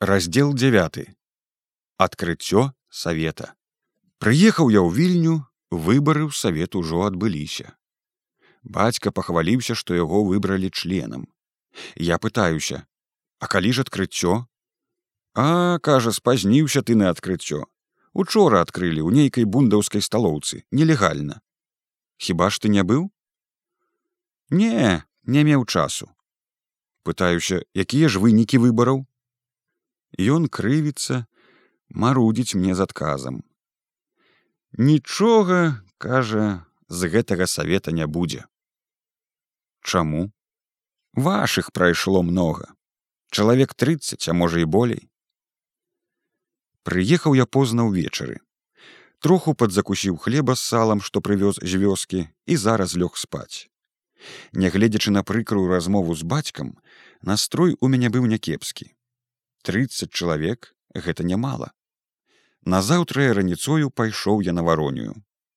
раздел 9 адкрыццё савета прыехаў я ў вільню выбары ў савет ужо адбыліся бацька пахваліўся што яго выбралі членам я пытаюся а калі ж адкрыццё а кажа спазніўся ты на адкрыццё учора адкрылі ў нейкай бундаўскай сталоўцы нелегальна хіба ж ты не быў не не меў часу. Пытаюся якія ж вынікі выбараў Ён крывіцца, марудзіць мне з адказам. Нічога, кажа, з гэтага савета не будзе. Чаму? Вашых прайшло многа. Чалавек 30, а можа і болей. Прыехаў я позна ўвечары. Троху падзакусіў хлеба з салам, што прывёз з вёскі і зараз лёг спаць. Нягледзячы на прыкрую размову з бацькам, настрой у мяне быў някепскі. 30 чалавек гэта нямала. Назаўтра раніцою пайшоў я на варонію.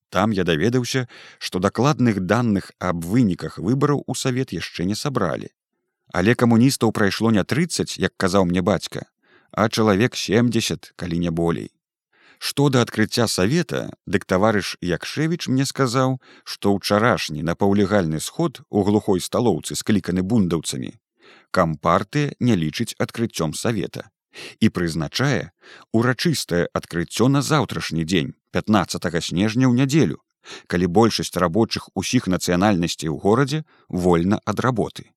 Там я даведаўся, што дакладных даных аб выніках выбараў у савет яшчэ не сабралі. Але камуністаў прайшло не 30, як казаў мне бацька, а чалавек 70, калі не болей. Што да адкрыцця савета, дык таварыш Якшевіч мне сказаў, што ўчарашні напаўлегальны сход у глухой сталоўцы скліканы бундаўцамі кампартыя не лічыць адкрыццём савета і прызначае урачыстае адкрыццё на заўтрашні дзень 15 снежня ў нядзелю калі большасць рабочых усіх нацыянальнасцей у горадзе вольна ад работы.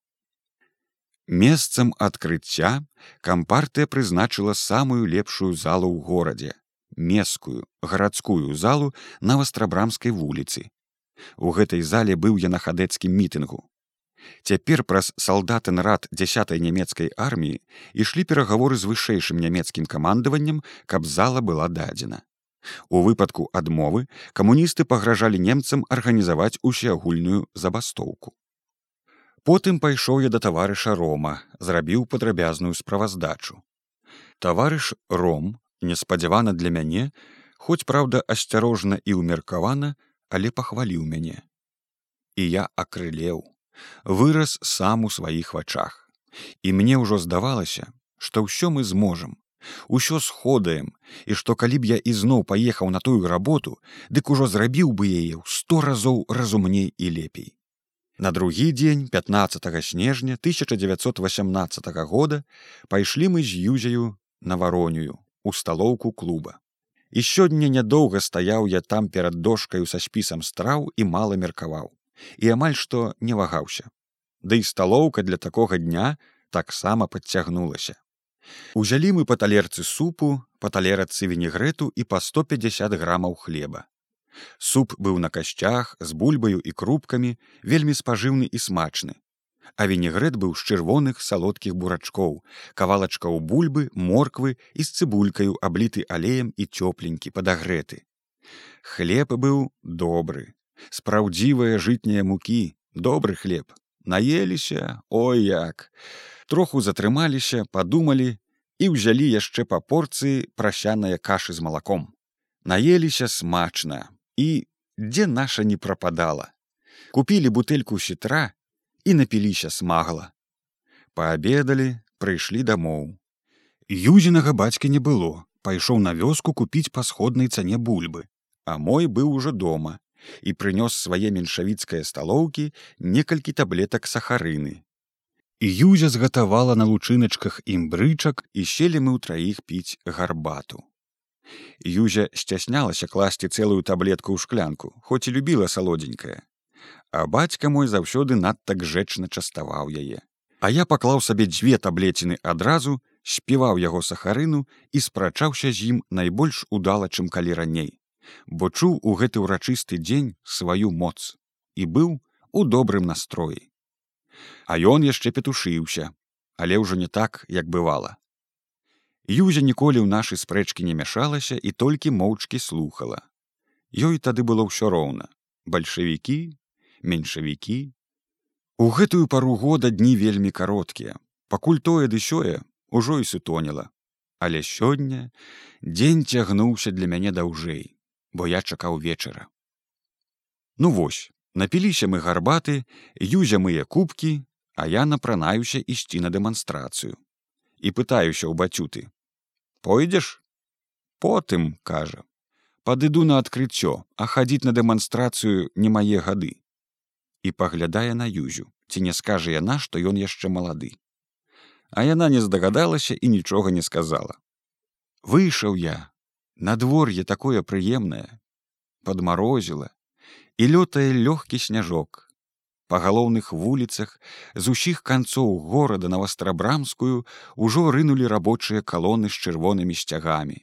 Месцам адкрыцця кампартыя прызначыла самую лепшую залу ў горадзе мескую гарадскую залу на вастрабрамскай вуліцы. У гэтай зале быў я на хадэцкім мітынгу Цяпер праз салдаты нарад дзясятай нямецкай арміі ішлі перагаворы з вышэйшым нямецкім камандаваннем, каб зала была дадзена. У выпадку адмовы камуністы пагражалі немцам арганізаваць усеагульную забастоўку. Потым пайшоў я да таварыша Рома, зрабіў падрабязную справаздачу. Таварыш Ром неспадзявана для мяне, хоць праўда, асцярожна і ўмеркавана, але пахваліў мяне. І я акрылеў вырас сам у сваіх вачах. І мне ўжо здавалася, што ўсё мы зможам, усё сходаем і што калі б я ізноў паехаў на тую работу, дык ужо зрабіў бы яе ў сто разоў разумней і лепей. На другі дзень 15 снежня 1918 года пайшлі мы з юзяю на варонюю у сталоўку клуба. І сёння нядоўга стаяў я там перад дошкаю са спісам страў і мала меркаваў і амаль што не вагаўся. Ды і сталоўка для такога дня таксама падцягнулася. Узялі мы па талерцы супу, па талерацы венегрэту і па 150 грамаў хлеба. Суп быў на касцях з бульбаю і крупкамі, вельмі спажыўны і смачны. А венегрэт быў з чырвоных салодкіх бурачкоў, кавалачкаў бульбы, морквы і з цыбулькаю абліты алеем і цёпленькі падагрэты. Хлеб быў добры, спраўдзівыя жытнія мукі добры хлеб. Наеліся ой як. Троху затрымаліся падумалі і ўзялі яшчэ па порцыі прасяная кашы з малаком наеліся смачна і дзе наша не прападала купілі бутэльку сітра і напіліся смагла. Паабедалі прыйшлі дамоў юзінага бацькі не было. Пайшоў на вёску купіць па сходнай цане бульбы. А мой быў ужо дома і прынёс свае меншавіцкае сталоўкі некалькі таблетак сахарыны. І Юзя згатавала на лучыначках імбрычак і селі мы ў траіх піць гарбату. Юзя сцяснялася класці цэлую таблетку ў шклянку, хоць і любіла салодзенькая. А бацька мой заўсёды надта гжэчна частаваў яе. А я паклаў сабе дзве таблеціны адразу, співаў яго сахарыну і спрачаўся з ім найбольш удала, чым калі раней бо чуў у гэты ўрачысты дзень сваю моц і быў у добрым настроі. А ён яшчэ петушыўся, але ўжо не так, як бывала. Юзя ніколі ў нашы спрэчкі не мяшалася і толькі моўчкі слухала. Ёй тады было ўсё роўна: бальшавікі, меншавікі. У гэтую пару года дні вельмі кароткія, пакуль тое ды сёе ўжо і сутоніла. Але сёння дзень цягнуўся для мяне даўжэй бо я чакаў вечара. Ну вось, напіліся мы гарбаты, юзя мые кубкі, а я напранаюся ісці на дэманстрацыю. і пытаюся ў бацюты пойдзеш потым кажа падыду на адкрыццё а хадзіць на дэманстрацыю не мае гады і паглядае на юзю ці не скажа яна што ён яшчэ малады а яна не здагадалася і нічога не сказала выйшаў я надвор'е такое прыемнае подмарозіла і лётае лёгкі сняжок па галоўных вуліцах з усіх канцоў горада на вастрабрамскую ўжо рынулі рабочыя калоны з чырвонымі сцягамі.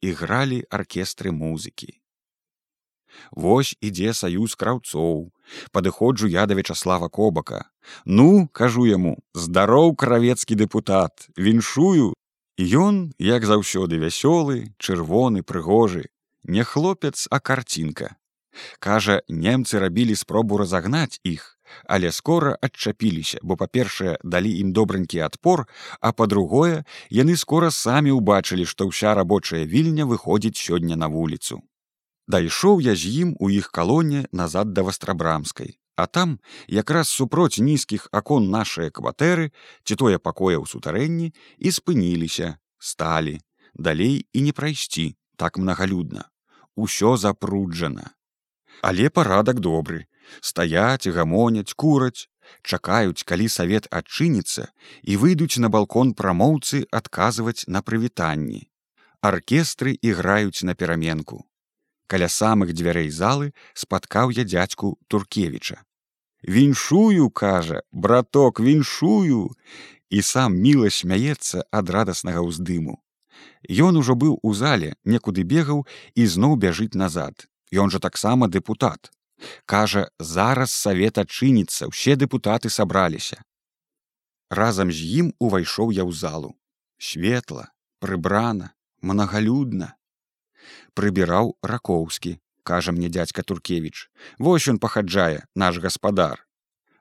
Ігралі аркестры музыкі. Вось ідзе саюз краўцоў падыходжу я да вячаслава кобака. Ну кажу яму здароў кравецкі дэпутат віншую ён як заўсёды вясёлы чырвоны прыгожы не хлопец а карцінка Кажа, немцы рабілі спробу разагнаць іх, але скора адчапіліся, бо па-першае, далі ім добранькі адпор, а па-другое, яны скора самі ўбачылі, што ўся рабочая вільня выходзіць сёння на вуліцу. Дайшоў я з ім у іх калоне назад да вастрабрамскай. А там якраз супроць нізкіх акон нашыя кватэры, ці тое пакоя ў сутарэнні і спыніліся, сталі, далей і не прайсці так мнагалюдна. Усё запруджана. Але парадак добры. Стаяць гамоняць кураць чакаюць калі савет адчыніцца і выйдуць на балкон прамоўцы адказваць на прывітанні. Аркестры іграюць на пераменку. Каля самых дзвярэй залы спаткаў я дзядзьку туркевіча віншую кажа браток віншую і сам міла смяецца ад радаснага ўздыму Ён ужо быў у зале некуды бегаў і зноў бяжыць назад Ён жа таксама дэпутат. Кажа, зараз савет адчыніцца, усе дэпутаты сабраліся. Разам з ім увайшоў я ў залу. Светла, прыбрана, мнагалюдна. Прыбіраў ракоўскі, кажа мне дядзька Туркевіч. Вось ён пахаджае наш гаспадар.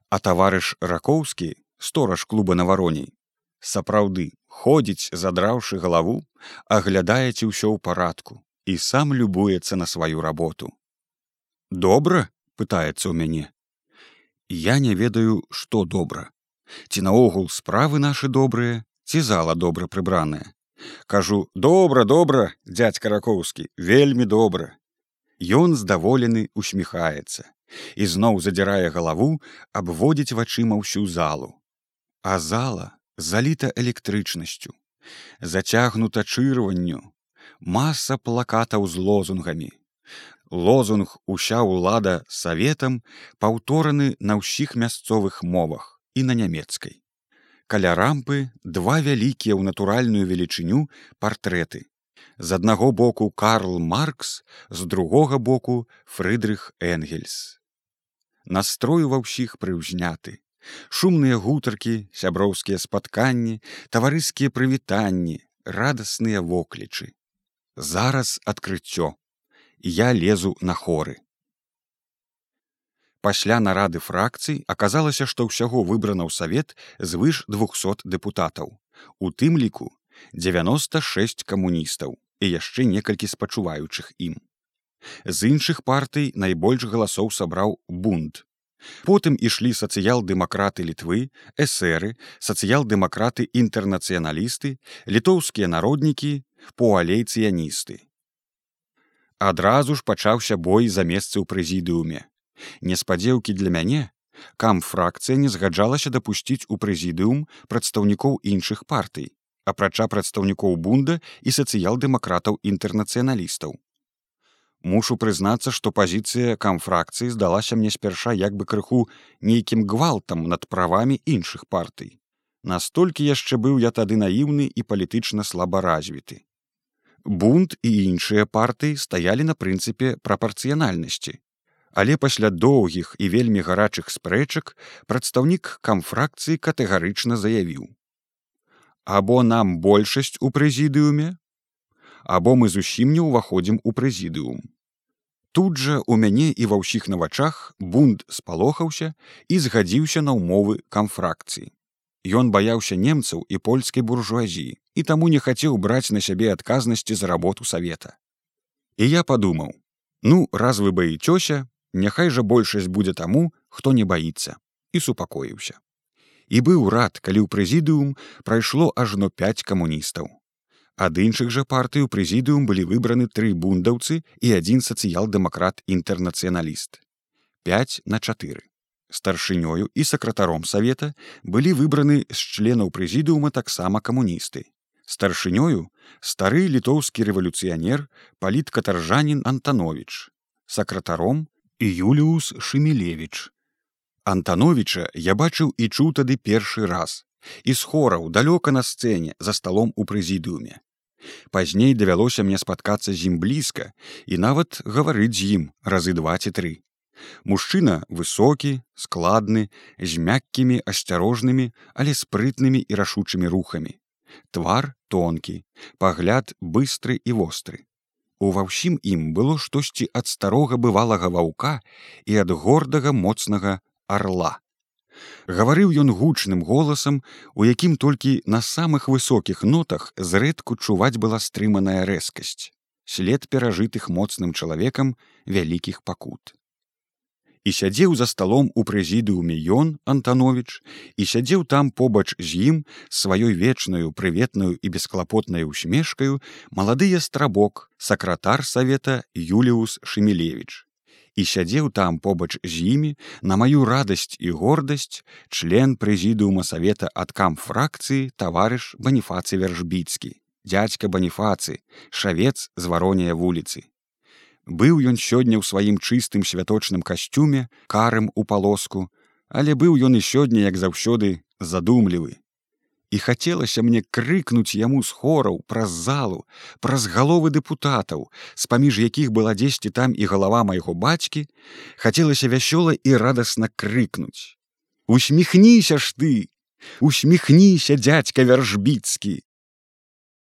А таварыш ракоўскі, стораж клуба на вароней. Сапраўды, ходзіць, задраўшы галаву, аглядаеце ўсё ў парадку, і сам любуецца на сваю работу. Добра, пытаецца ў мяне. Я не ведаю, што добра. Ці наогул справы нашы добрыя, ці зала добра прыбраная. Кажу, добра, добра, дядзька ракоўскі, вельмі добра. Ён здаволены усміхаецца і зноў задзірае галаву, абводзіць вачыма ўсю залу. А зала заліта электрычнасцю, зацягнута чырванню, маса плакатаў з лозунгамі. Лозунг уся ўлада саветам паўтораны на ўсіх мясцовых мовах і на нямецкай. Каля рампы два вялікія ў натуральную велічыню партрэты. З аднаго боку Карл Маркс, з другога боку Фрыдрых Энгельс. Настрою ва ўсіх прыўзняты. Шумныя гутаркі, сяброўскія спатканні, таварыскія прывітанні, радасныя воклічы зараз адкрыццё я лезу на хоры пасля нарады фракцый аказалася што ўсяго выбрана ў савет звыш 200 дэпутатаў у тым ліку 96 камуністаў і яшчэ некалькі спачуваючых ім з іншых партый найбольш галасоў сабраў бунт Потым ішлі сацыял-дэмакраты літвы, эсеры, сацыял-дэмакраты інтэрнацыяналісты, літоўскія народнікі, пуалейцыяністы. Адразу ж пачаўся бой за месцы ў прэзідыуме. Неспадзеўкі для мяне, кам фракцыя не згаджалася дапусціць у прэзідыум прадстаўнікоў іншых партый, апрача прадстаўнікоў бунда і сацыял-дэмакратаў інтэрнацыяналістаў. Мушу прызнацца што пазіцыя камфракцыі здалася мне спярша як бы крыху нейкім гвалтам над правамі іншых партый. Настолькі яшчэ быў я тады наіўны і палітычна слабаразвіты. Бунт і іншыя партыі стаялі на прынцыпе прапарцыянальнасці. Але пасля доўгіх і вельмі гарачых спрэчак прадстаўнік камфракцыі катэгарычна заявіў або нам большасць у прэзідыуме або мы зусім не ўваходзім у прэзідыум. Тут жа у мяне і ва ўсіх на вачах бунт спалохаўся і згадзіўся на ўмовы камфракцыі. Ён баяўся немцаў і польскай буржуазіі і таму не хацеў браць на сябе адказнасці за работу савета. І я падумаў: ну, раз вы баіцёся, няхай жа большасць будзе таму, хто не баіцца і супакоіўся. І быў рад калі ў прэзідыум прайшло ажно пяць камуністаў. Ад іншых жа партый у прэзідыум былі выбраны тры бундаўцы і адзін сацыял-дэмакрат інтэрнацыяналіст. 5 на 4 старшынёю і сакратаром савета былі выбраны з членаў прэзідыума таксама камуністы. Старшынёю стары літоўскі рэвалюцыянер паліткатаржанін антанович сакратаром і юліус шемілевич антановича я бачыў і чуў тады першы раз і з хораў далёка на сцэне за сталом у прэзідыуме пазней давялося мне спаткацца з ім блізка і нават гаварыць з ім разы два ці тры Мужчына высокі, складны, з мяккімі асцярожнымі, але спрытнымі і рашучымі рухамі. Твар тонкі, пагляд быстры і востры. Ува ўсім ім было штосьці ад старога бывалага ваўка і ад гордага моцнага арла. Гаварыў ён гучным голасам, у якім толькі на самых высокіх нотах зрэдку чуваць была стрыманая рэзкасць, след перажытых моцным чалавекам вялікіх пакут і сядзеў за сталом у прэзідыуме ён антанович і сядзеў там побач з ім сваёй вечнаю прыветную і бесклапотнай усмешкаю малады страбок сакратар савета юліус шемілевич і сядзеў там побач з імі на маю радасць і гордасць член прэзідыума савета адкам фракцыі таварыш баніфацы вяржбіцкі дядзька баніфацы шавец з варонія вуліцы. Быў ён сёння ў сваім чыстым святочным касцюме карым у палоску але быў ён і сёння як заўсёды задумлівы і хацелася мне крыкнуць яму з хораў праз залу праз галовы дэпутатаў з-паміж якіх была дзесьці там і галава майго бацькі хацелася вясёла і радасна крыкнуць усміхніся ж ты! Усміхніся дядзька вяржбіцкі